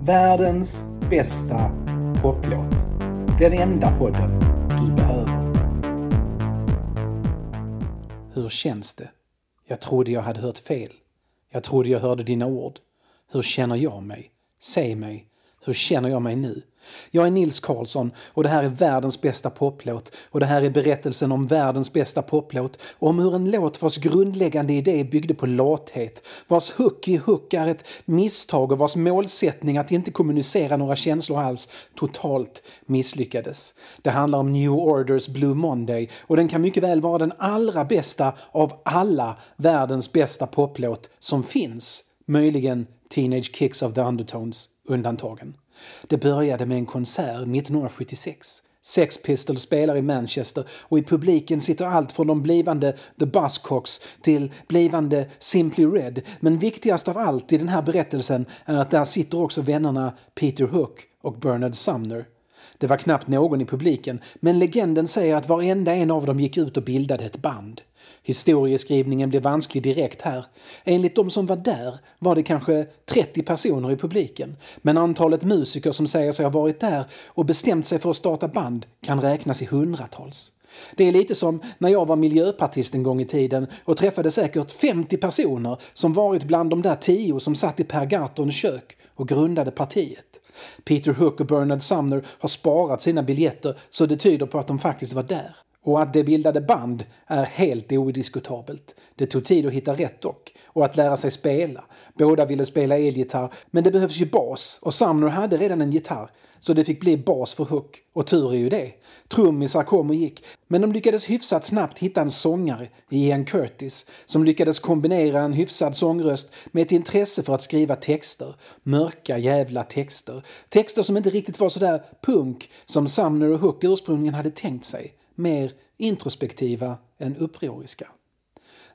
Världens bästa poplåt. Den enda podden du behöver. Hur känns det? Jag trodde jag hade hört fel. Jag trodde jag hörde dina ord. Hur känner jag mig? Säg mig, hur känner jag mig nu? Jag är Nils Karlsson och det här är världens bästa poplåt och det här är berättelsen om världens bästa poplåt och om hur en låt vars grundläggande idé byggde på lathet, vars hook i hook är ett misstag och vars målsättning att inte kommunicera några känslor alls totalt misslyckades. Det handlar om New Orders Blue Monday och den kan mycket väl vara den allra bästa av alla världens bästa poplåt som finns. Möjligen Teenage Kicks of the Undertones undantagen. Det började med en konsert 1976. Sex Pistols spelar i Manchester och i publiken sitter allt från de blivande The Buzzcocks till blivande Simply Red. Men viktigast av allt i den här berättelsen är att där sitter också vännerna Peter Hook och Bernard Sumner. Det var knappt någon i publiken, men legenden säger att varenda en av dem gick ut och bildade ett band. Historieskrivningen blev vansklig direkt här. Enligt de som var där var det kanske 30 personer i publiken. Men antalet musiker som säger sig ha varit där och bestämt sig för att starta band kan räknas i hundratals. Det är lite som när jag var miljöpartist en gång i tiden och träffade säkert 50 personer som varit bland de där tio som satt i Per Gahrtons kök och grundade partiet. Peter Hook och Bernard Sumner har sparat sina biljetter så det tyder på att de faktiskt var där. Och att det bildade band är helt odiskutabelt. Det tog tid att hitta rätt dock. Och att lära sig spela. Båda ville spela elgitarr, men det behövs ju bas och Sumner hade redan en gitarr. Så det fick bli bas för Hook. Och tur är ju det. Trummisar kom och gick, men de lyckades hyfsat snabbt hitta en sångare i Ian Curtis som lyckades kombinera en hyfsad sångröst med ett intresse för att skriva texter. Mörka jävla texter. Texter som inte riktigt var sådär punk som Sumner och Hook ursprungligen hade tänkt sig mer introspektiva än upproriska.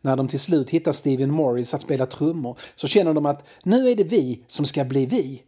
När de till slut hittar Steven Morris att spela trummor så känner de att nu är det vi som ska bli vi.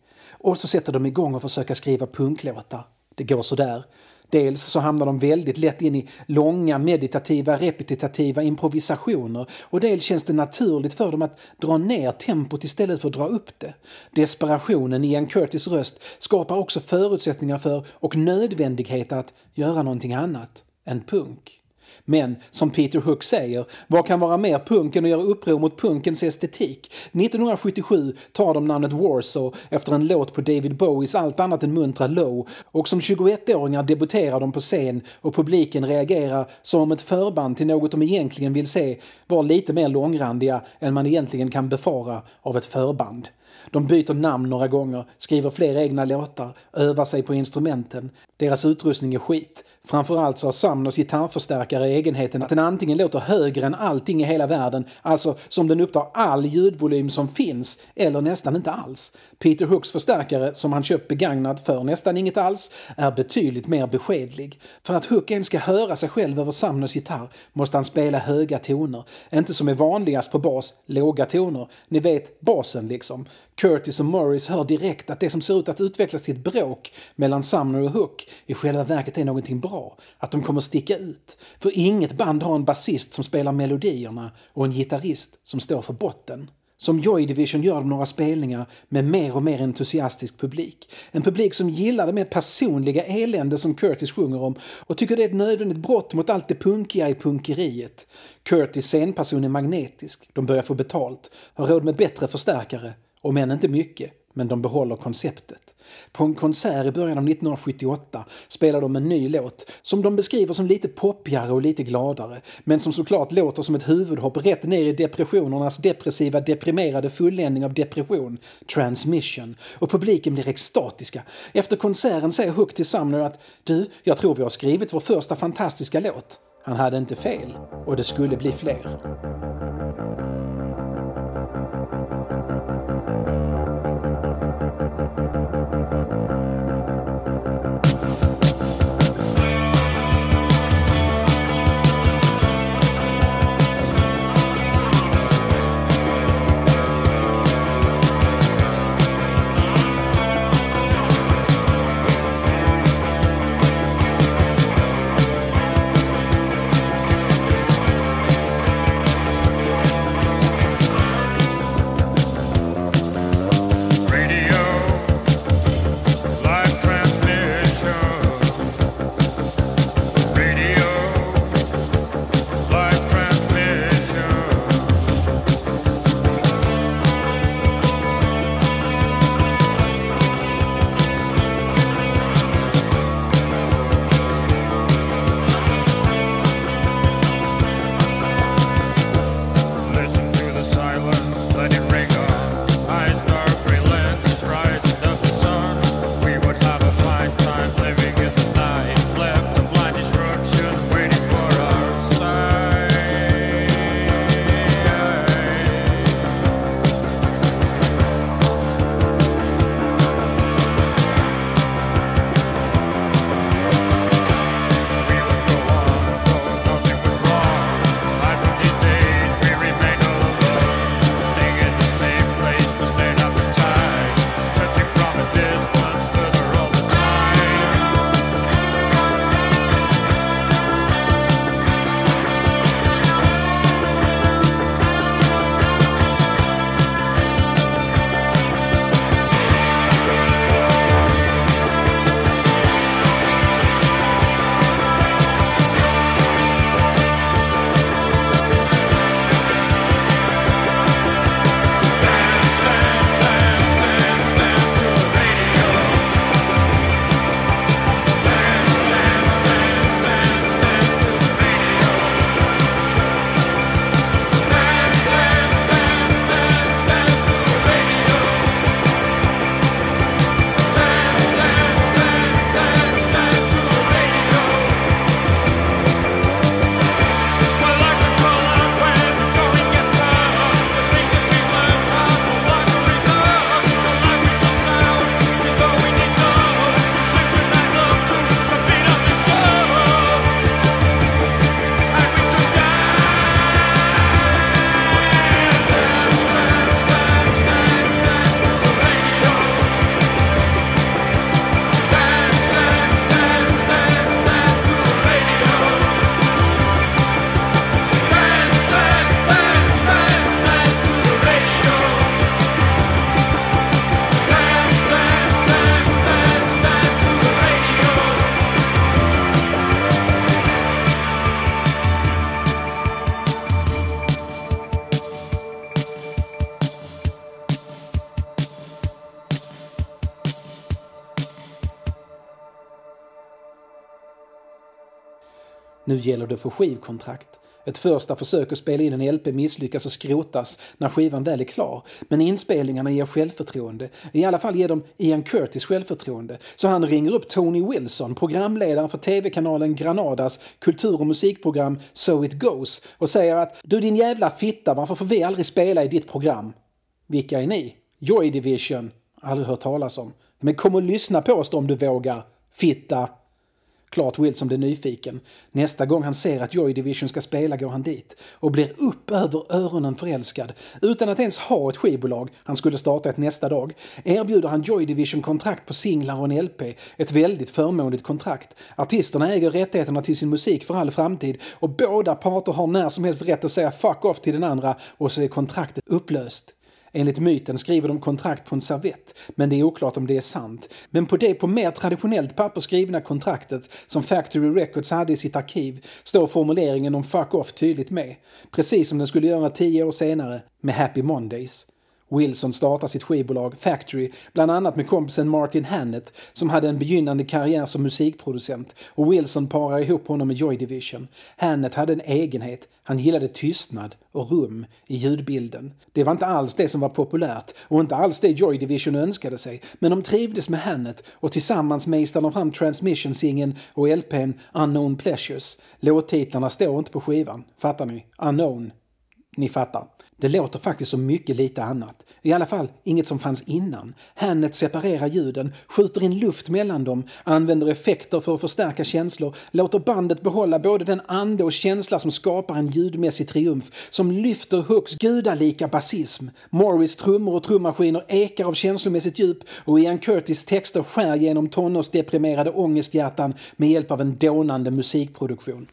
Och så sätter de igång och försöker skriva punklåtar. Det går sådär. Dels så hamnar de väldigt lätt in i långa meditativa repetitiva improvisationer och dels känns det naturligt för dem att dra ner tempot istället för att dra upp det. Desperationen i Ian Curtis röst skapar också förutsättningar för och nödvändighet att göra någonting annat än punk. Men som Peter Hook säger, vad kan vara mer punk än att göra uppror mot punkens estetik? 1977 tar de namnet Warsaw efter en låt på David Bowies allt annat än muntra Low och som 21-åringar debuterar de på scen och publiken reagerar som om ett förband till något de egentligen vill se var lite mer långrandiga än man egentligen kan befara av ett förband. De byter namn några gånger, skriver fler egna låtar, övar sig på instrumenten. Deras utrustning är skit. Framförallt så har Sumners gitarrförstärkare egenheten att den antingen låter högre än allting i hela världen, alltså som den upptar all ljudvolym som finns, eller nästan inte alls. Peter Hooks förstärkare, som han köpt begagnad för nästan inget alls, är betydligt mer beskedlig. För att Hook ens ska höra sig själv över Sumners gitarr måste han spela höga toner. Inte som är vanligast på bas, låga toner. Ni vet, basen liksom. Curtis och Morris hör direkt att det som ser ut att utvecklas till ett bråk mellan Sumner och Hook i själva verket är någonting bra. Att de kommer sticka ut. För inget band har en basist som spelar melodierna och en gitarrist som står för botten. Som Joy Division gör de några spelningar med mer och mer entusiastisk publik. En publik som gillar det mer personliga elände som Curtis sjunger om och tycker det är ett nödvändigt brott mot allt det punkiga i punkeriet. Curtis scenperson är magnetisk, de börjar få betalt, har råd med bättre förstärkare om än inte mycket, men de behåller konceptet. På en konsert i början av 1978 spelar de en ny låt som de beskriver som lite poppigare och lite gladare, men som såklart låter som ett huvudhopp rätt ner i depressionernas depressiva, deprimerade fulländning av depression, Transmission. Och publiken blir extatiska. Efter konserten säger Hook till Sumner att “Du, jag tror vi har skrivit vår första fantastiska låt”. Han hade inte fel, och det skulle bli fler. Nu gäller det för skivkontrakt. Ett första försök att spela in en LP misslyckas och skrotas när skivan väl är klar. Men inspelningarna ger självförtroende. I alla fall ger de Ian Curtis självförtroende. Så han ringer upp Tony Wilson, programledaren för tv-kanalen Granadas kultur och musikprogram So It Goes och säger att du din jävla fitta, varför får vi aldrig spela i ditt program? Vilka är ni? Joy Division? Aldrig hört talas om. Men kom och lyssna på oss då om du vågar. Fitta! Klart Wilson blir nyfiken. Nästa gång han ser att Joy Division ska spela går han dit och blir upp över öronen förälskad. Utan att ens ha ett skivbolag, han skulle starta ett nästa dag, erbjuder han Joy Division kontrakt på singlar och en LP. Ett väldigt förmånligt kontrakt. Artisterna äger rättigheterna till sin musik för all framtid och båda parter har när som helst rätt att säga fuck off till den andra och så är kontraktet upplöst. Enligt myten skriver de kontrakt på en servett, men det är oklart om det är sant. Men på det på mer traditionellt papper skrivna kontraktet som Factory Records hade i sitt arkiv står formuleringen om fuck off tydligt med. Precis som den skulle göra tio år senare med Happy Mondays. Wilson startar sitt skivbolag Factory, bland annat med kompisen Martin Hannett som hade en begynnande karriär som musikproducent och Wilson parar ihop honom med Joy Division. Hannett hade en egenhet, han gillade tystnad och rum i ljudbilden. Det var inte alls det som var populärt och inte alls det Joy Division önskade sig, men de trivdes med Hannett och tillsammans mejslade de fram Transmission-singeln och LPn Unknown Pleasures. Låttitlarna står inte på skivan, fattar ni? Unknown. Ni fattar. Det låter faktiskt som mycket lite annat. I alla fall inget som fanns innan. Hannet separerar ljuden, skjuter in luft mellan dem, använder effekter för att förstärka känslor, låter bandet behålla både den ande och känsla som skapar en ljudmässig triumf, som lyfter Hooks gudalika basism. Morris trummor och trummaskiner ekar av känslomässigt djup och Ian Curtis texter skär genom tonårsdeprimerade ångesthjärtan med hjälp av en dånande musikproduktion.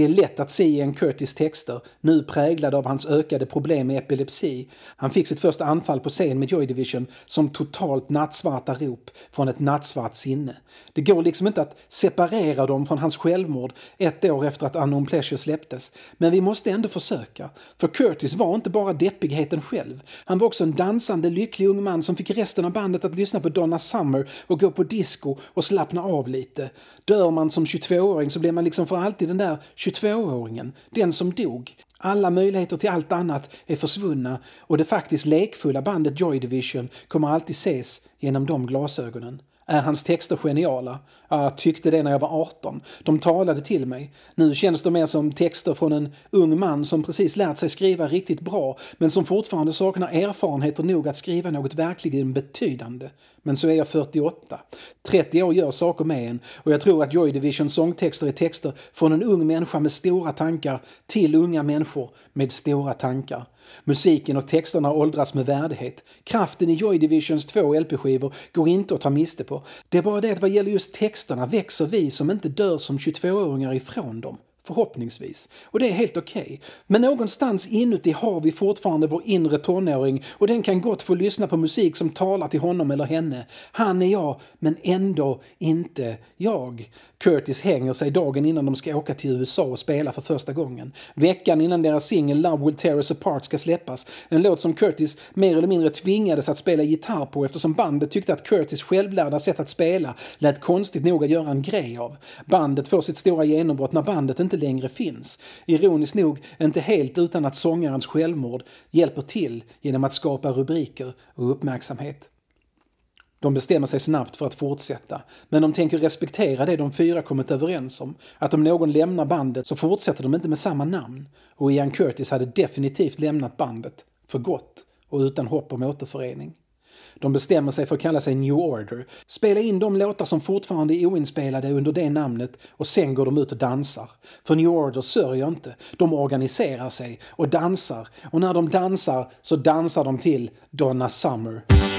Det är lätt att se i en Curtis texter, nu präglade av hans ökade problem med epilepsi. Han fick sitt första anfall på scen med Joy Division som totalt nattsvarta rop från ett nattsvart sinne. Det går liksom inte att separera dem från hans självmord ett år efter att Unknown Pleasure släpptes. Men vi måste ändå försöka. För Curtis var inte bara deppigheten själv. Han var också en dansande, lycklig ung man som fick resten av bandet att lyssna på Donna Summer och gå på disco och slappna av lite. Dör man som 22-åring så blir man liksom för alltid den där 22-åringen, den som dog. Alla möjligheter till allt annat är försvunna och det faktiskt lekfulla bandet Joy Division kommer alltid ses genom de glasögonen. Är hans texter geniala? Jag tyckte det när jag var 18. De talade till mig. Nu känns de mer som texter från en ung man som precis lärt sig skriva riktigt bra men som fortfarande saknar erfarenheter nog att skriva något verkligen betydande. Men så är jag 48. 30 år gör saker med en och jag tror att Joy Divisions sångtexter är texter från en ung människa med stora tankar till unga människor med stora tankar. Musiken och texterna åldras med värdighet. Kraften i Joy Divisions två LP-skivor går inte att ta miste på. Det är bara det att vad gäller just texterna växer vi som inte dör som 22-åringar ifrån dem. Förhoppningsvis. Och det är helt okej. Okay. Men någonstans inuti har vi fortfarande vår inre tonåring och den kan gott få lyssna på musik som talar till honom eller henne. Han är jag, men ändå inte jag. Curtis hänger sig dagen innan de ska åka till USA och spela för första gången. Veckan innan deras singel Love Will Tear Us Apart ska släppas. En låt som Curtis mer eller mindre tvingades att spela gitarr på eftersom bandet tyckte att Curtis självlärda sätt att spela lät konstigt nog att göra en grej av. Bandet får sitt stora genombrott när bandet inte längre finns. Ironiskt nog inte helt utan att sångarens självmord hjälper till genom att skapa rubriker och uppmärksamhet. De bestämmer sig snabbt för att fortsätta, men de tänker respektera det de fyra kommit överens om. Att om någon lämnar bandet så fortsätter de inte med samma namn. Och Ian Curtis hade definitivt lämnat bandet, för gott och utan hopp om återförening. De bestämmer sig för att kalla sig New Order, spela in de låtar som fortfarande är oinspelade under det namnet och sen går de ut och dansar. För New Order sörjer inte, de organiserar sig och dansar och när de dansar så dansar de till Donna Summer.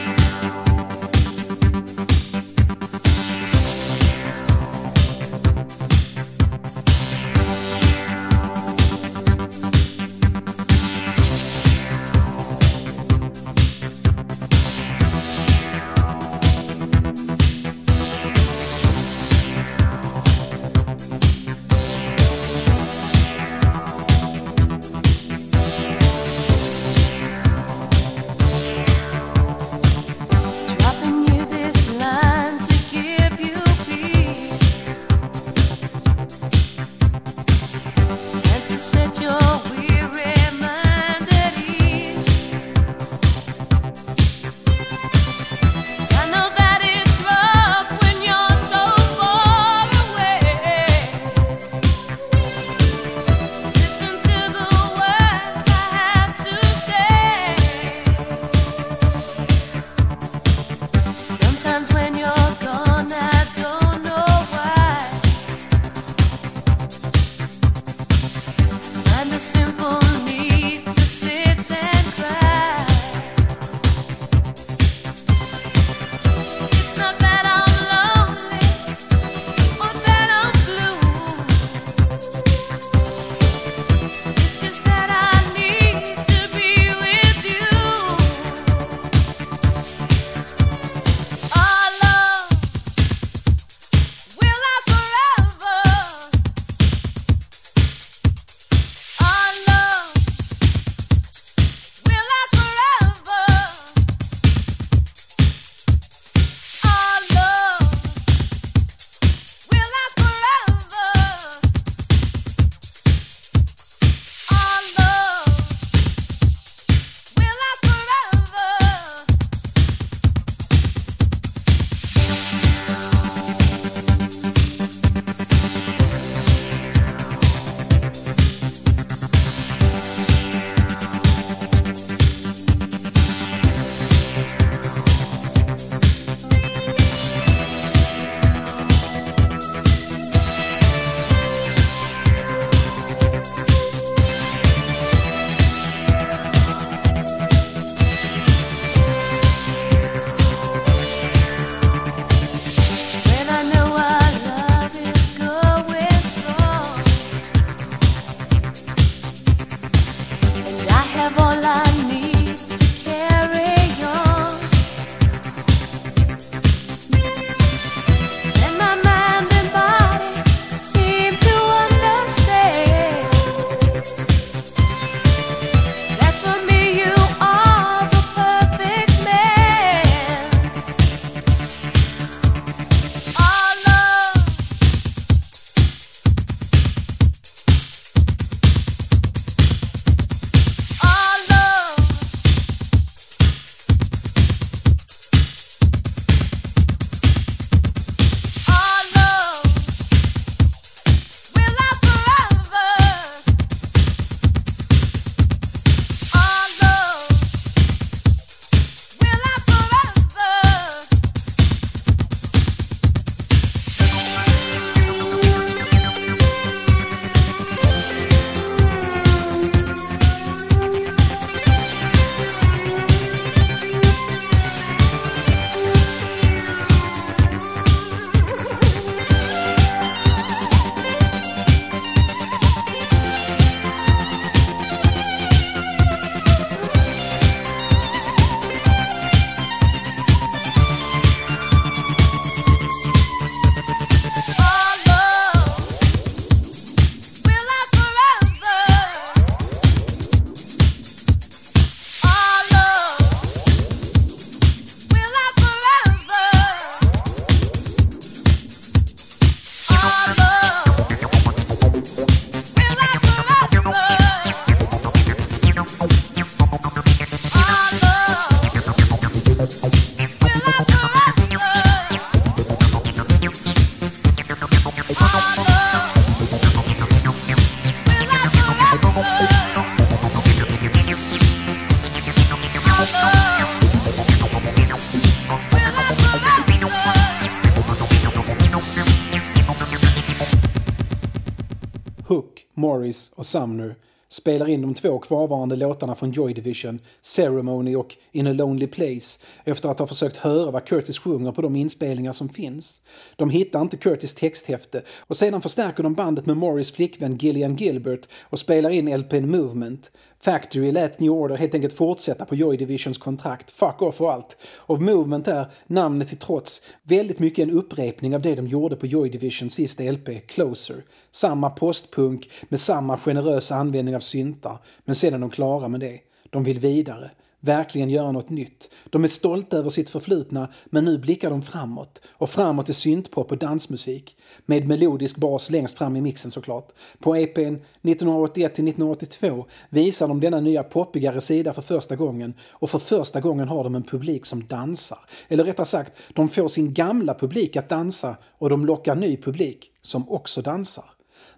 Morris och Sumner spelar in de två kvarvarande låtarna från Joy Division, Ceremony och In a Lonely Place, efter att ha försökt höra vad Curtis sjunger på de inspelningar som finns. De hittar inte Curtis texthäfte och sedan förstärker de bandet med Morris flickvän Gillian Gilbert och spelar in LPn Movement. Factory lät New Order helt enkelt fortsätta på Joy Divisions kontrakt, fuck off och allt. Och Movement är, namnet till trots, väldigt mycket en upprepning av det de gjorde på Joy Divisions sista LP, Closer. Samma postpunk med samma generösa användning av syntar, men sen är de klara med det. De vill vidare verkligen göra något nytt. De är stolta över sitt förflutna, men nu blickar de framåt. Och framåt är syntpop och dansmusik. Med melodisk bas längst fram i mixen såklart. På EPn 1981-1982 visar de denna nya poppigare sida för första gången. Och för första gången har de en publik som dansar. Eller rättare sagt, de får sin gamla publik att dansa och de lockar ny publik som också dansar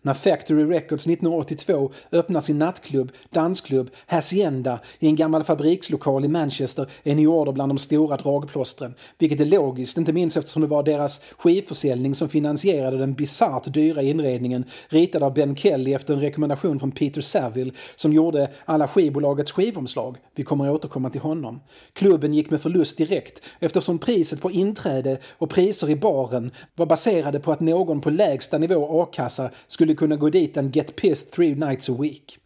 när Factory Records 1982 öppnar sin nattklubb, dansklubb, Hacienda i en gammal fabrikslokal i Manchester är New Order bland de stora dragplåstren. Vilket är logiskt, inte minst eftersom det var deras skivförsäljning som finansierade den bisarrt dyra inredningen ritad av Ben Kelly efter en rekommendation från Peter Saville som gjorde alla skivbolagets skivomslag. Vi kommer att återkomma till honom. Klubben gick med förlust direkt eftersom priset på inträde och priser i baren var baserade på att någon på lägsta nivå a-kassa skulle skulle kunna gå dit and get pissed three nights a week.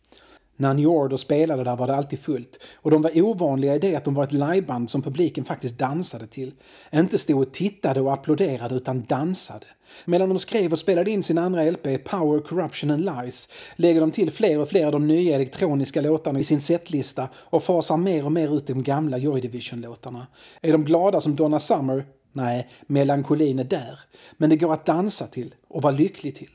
När New Order spelade där var det alltid fullt och de var ovanliga i det att de var ett liveband som publiken faktiskt dansade till. Inte stod och tittade och applåderade utan dansade. Medan de skrev och spelade in sin andra LP Power, Corruption and Lies lägger de till fler och fler av de nya elektroniska låtarna i sin setlista och fasar mer och mer ut de gamla Joy Division-låtarna. Är de glada som Donna Summer? Nej, melankolin är där. Men det går att dansa till och vara lycklig till.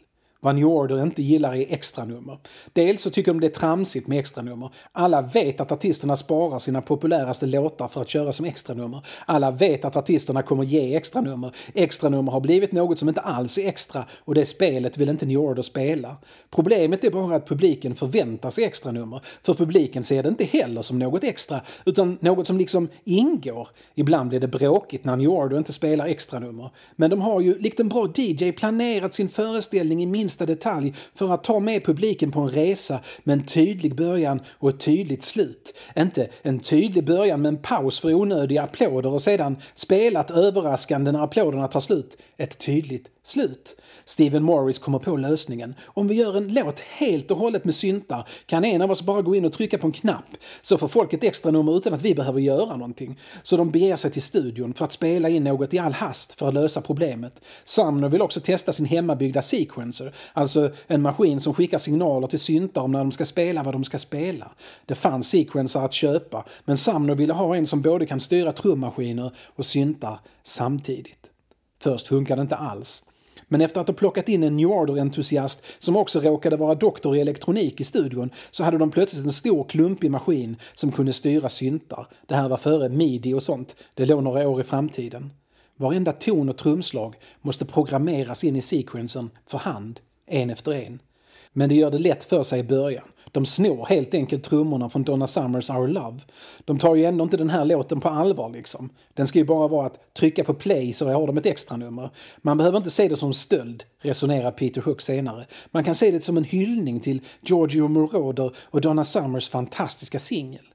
Vad New Order inte gillar är extranummer. Dels så tycker de det är tramsigt med extranummer. Alla vet att artisterna sparar sina populäraste låtar för att köra som extranummer. Alla vet att artisterna kommer ge extranummer. Extranummer har blivit något som inte alls är extra och det spelet vill inte New Order spela. Problemet är bara att publiken förväntar sig extranummer. För publiken ser det inte heller som något extra utan något som liksom ingår. Ibland blir det bråkigt när New Order inte spelar extranummer. Men de har ju, likt en bra DJ, planerat sin föreställning i minst minsta detalj för att ta med publiken på en resa med en tydlig början och ett tydligt slut. Inte en tydlig början med en paus för onödiga applåder och sedan spelat överraskande när applåderna tar slut. Ett tydligt slut. Steven Morris kommer på lösningen. Om vi gör en låt helt och hållet med syntar kan en av oss bara gå in och trycka på en knapp så får folk ett extra nummer utan att vi behöver göra någonting. Så de beger sig till studion för att spela in något i all hast för att lösa problemet. Sumner vill också testa sin hemmabyggda sequencer, alltså en maskin som skickar signaler till syntar om när de ska spela vad de ska spela. Det fanns sequencer att köpa, men Sumner ville ha en som både kan styra trummaskiner och syntar samtidigt. Först funkade det inte alls. Men efter att ha plockat in en New Order-entusiast som också råkade vara doktor i elektronik i studion så hade de plötsligt en stor klumpig maskin som kunde styra syntar. Det här var före midi och sånt. Det låg några år i framtiden. Varenda ton och trumslag måste programmeras in i sequensen för hand, en efter en. Men det gör det lätt för sig i början. De snor helt enkelt trummorna från Donna Summers Our Love. De tar ju ändå inte den här låten på allvar liksom. Den ska ju bara vara att trycka på play så har de ett extra nummer. Man behöver inte se det som stöld, resonerar Peter Hook senare. Man kan se det som en hyllning till Giorgio Moroder och Donna Summers fantastiska singel.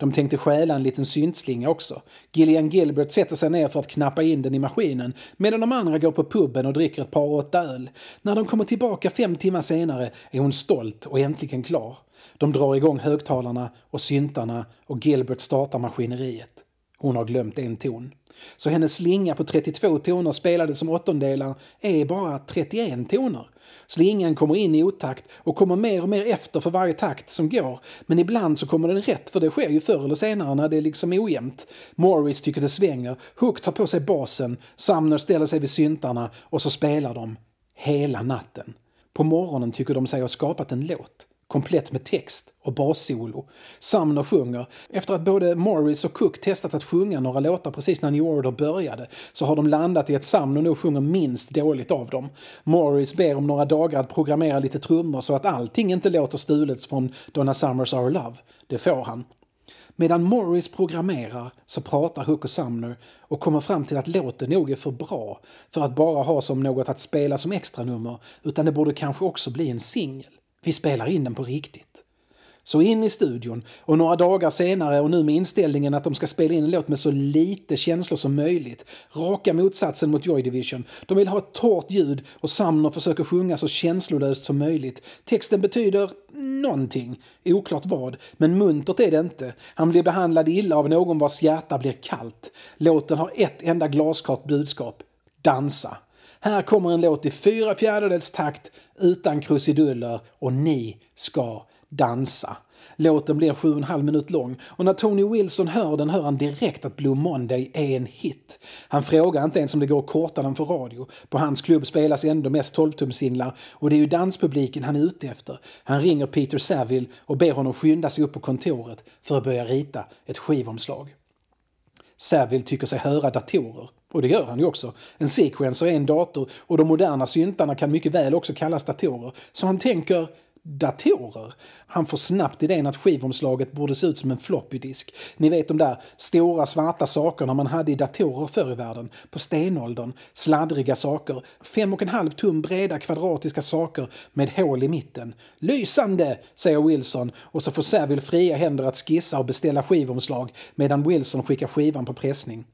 De tänkte stjäla en liten syntslinga också. Gillian Gilbert sätter sig ner för att knappa in den i maskinen medan de andra går på puben och dricker ett par åtta öl. När de kommer tillbaka fem timmar senare är hon stolt och äntligen klar. De drar igång högtalarna och syntarna och Gilbert startar maskineriet. Hon har glömt en ton. Så hennes slinga på 32 toner spelade som åttondelar är bara 31 toner. Slingan kommer in i otakt och kommer mer och mer efter för varje takt som går. Men ibland så kommer den rätt, för det sker ju förr eller senare när det är liksom ojämnt. Morris tycker det svänger, Hook tar på sig basen, Sumner ställer sig vid syntarna och så spelar de hela natten. På morgonen tycker de sig ha skapat en låt komplett med text och bassolo. Sumner sjunger. Efter att både Morris och Cook testat att sjunga några låtar precis när New Order började så har de landat i att Sumner nog sjunger minst dåligt av dem. Morris ber om några dagar att programmera lite trummor så att allting inte låter stulet från Donna Summers Our Love. Det får han. Medan Morris programmerar så pratar Hook och Sumner och kommer fram till att låten nog är för bra för att bara ha som något att spela som extranummer utan det borde kanske också bli en singel. Vi spelar in den på riktigt. Så in i studion och några dagar senare och nu med inställningen att de ska spela in en låt med så lite känslor som möjligt. Raka motsatsen mot Joy Division. De vill ha ett torrt ljud och Sumner försöker sjunga så känslolöst som möjligt. Texten betyder någonting, oklart vad, men muntert är det inte. Han blir behandlad illa av någon vars hjärta blir kallt. Låten har ett enda glasklart budskap. Dansa. Här kommer en låt i fyra fjärdedels takt utan krusiduller och ni ska dansa. Låten blir sju och en halv minut lång och när Tony Wilson hör den hör han direkt att Blue Monday är en hit. Han frågar inte ens om det går att korta den för radio. På hans klubb spelas ändå mest 12-tumsinglar och det är ju danspubliken han är ute efter. Han ringer Peter Saville och ber honom skynda sig upp på kontoret för att börja rita ett skivomslag. Saville tycker sig höra datorer. Och det gör han ju också. En sequencer är en dator och de moderna syntarna kan mycket väl också kallas datorer. Så han tänker datorer. Han får snabbt idén att skivomslaget borde se ut som en floppydisk. Ni vet de där stora svarta sakerna man hade i datorer förr i världen, på stenåldern. Sladdriga saker, fem och en halv tum breda kvadratiska saker med hål i mitten. Lysande, säger Wilson och så får Saville fria händer att skissa och beställa skivomslag medan Wilson skickar skivan på pressning.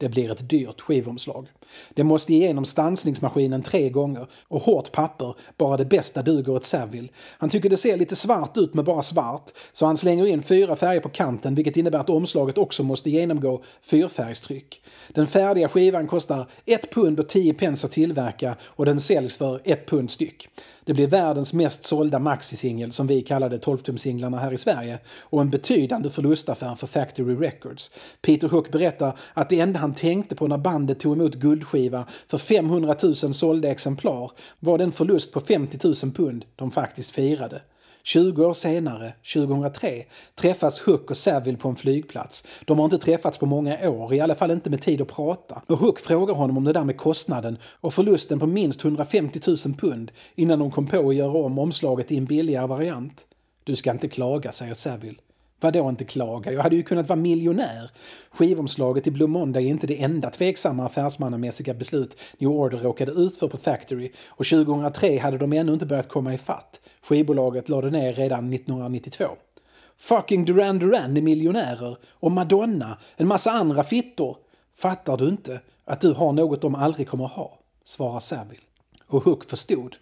Det blir ett dyrt skivomslag. Det måste igenom stansningsmaskinen tre gånger och hårt papper, bara det bästa duger åt Saville. Han tycker det ser lite svart ut med bara svart, så han slänger in fyra färger på kanten vilket innebär att omslaget också måste genomgå fyrfärgstryck. Den färdiga skivan kostar 1 pund och 10 pence att tillverka och den säljs för 1 pund styck. Det blir världens mest sålda maxisingel som vi kallade 12-tumsinglarna här i Sverige och en betydande förlustaffär för Factory Records. Peter Hook berättar att det enda han tänkte på när bandet tog emot guld guldskiva för 500 000 sålda exemplar var den förlust på 50 000 pund de faktiskt firade. 20 år senare, 2003, träffas Hook och Saville på en flygplats. De har inte träffats på många år, i alla fall inte med tid att prata. Och Hook frågar honom om det där med kostnaden och förlusten på minst 150 000 pund innan de kom på att göra om omslaget i en billigare variant. Du ska inte klaga, säger Saville. Vadå inte klaga? Jag hade ju kunnat vara miljonär. Skivomslaget i Blue Monday är inte det enda tveksamma affärsmannamässiga beslut New Order råkade ut för på Factory och 2003 hade de ännu inte börjat komma ifatt. Skivbolaget lade ner redan 1992. Fucking Duran Duran är miljonärer och Madonna, en massa andra fittor. Fattar du inte att du har något de aldrig kommer ha? Svarar Saville. Och Hook förstod.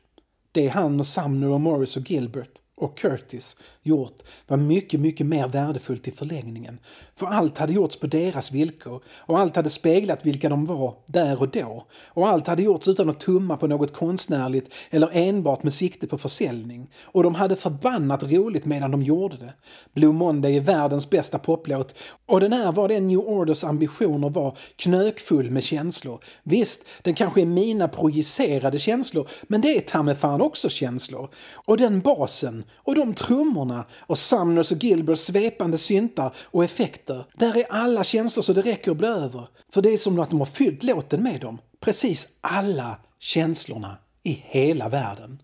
Det är han och Sumner och Morris och Gilbert och Curtis gjort var mycket, mycket mer värdefullt i förlängningen. För allt hade gjorts på deras villkor och allt hade speglat vilka de var där och då. Och allt hade gjorts utan att tumma på något konstnärligt eller enbart med sikte på försäljning. Och de hade förbannat roligt medan de gjorde det. Blue Monday är världens bästa poplåt och den är vad den New Orders ambitioner var, knökfull med känslor. Visst, den kanske är mina projicerade känslor, men det är ta fan också känslor. Och den basen och de trummorna och Sumners och Gilberts svepande syntar och effekter. Där är alla känslor så det räcker att bli över. För det är som att de har fyllt låten med dem. Precis alla känslorna i hela världen.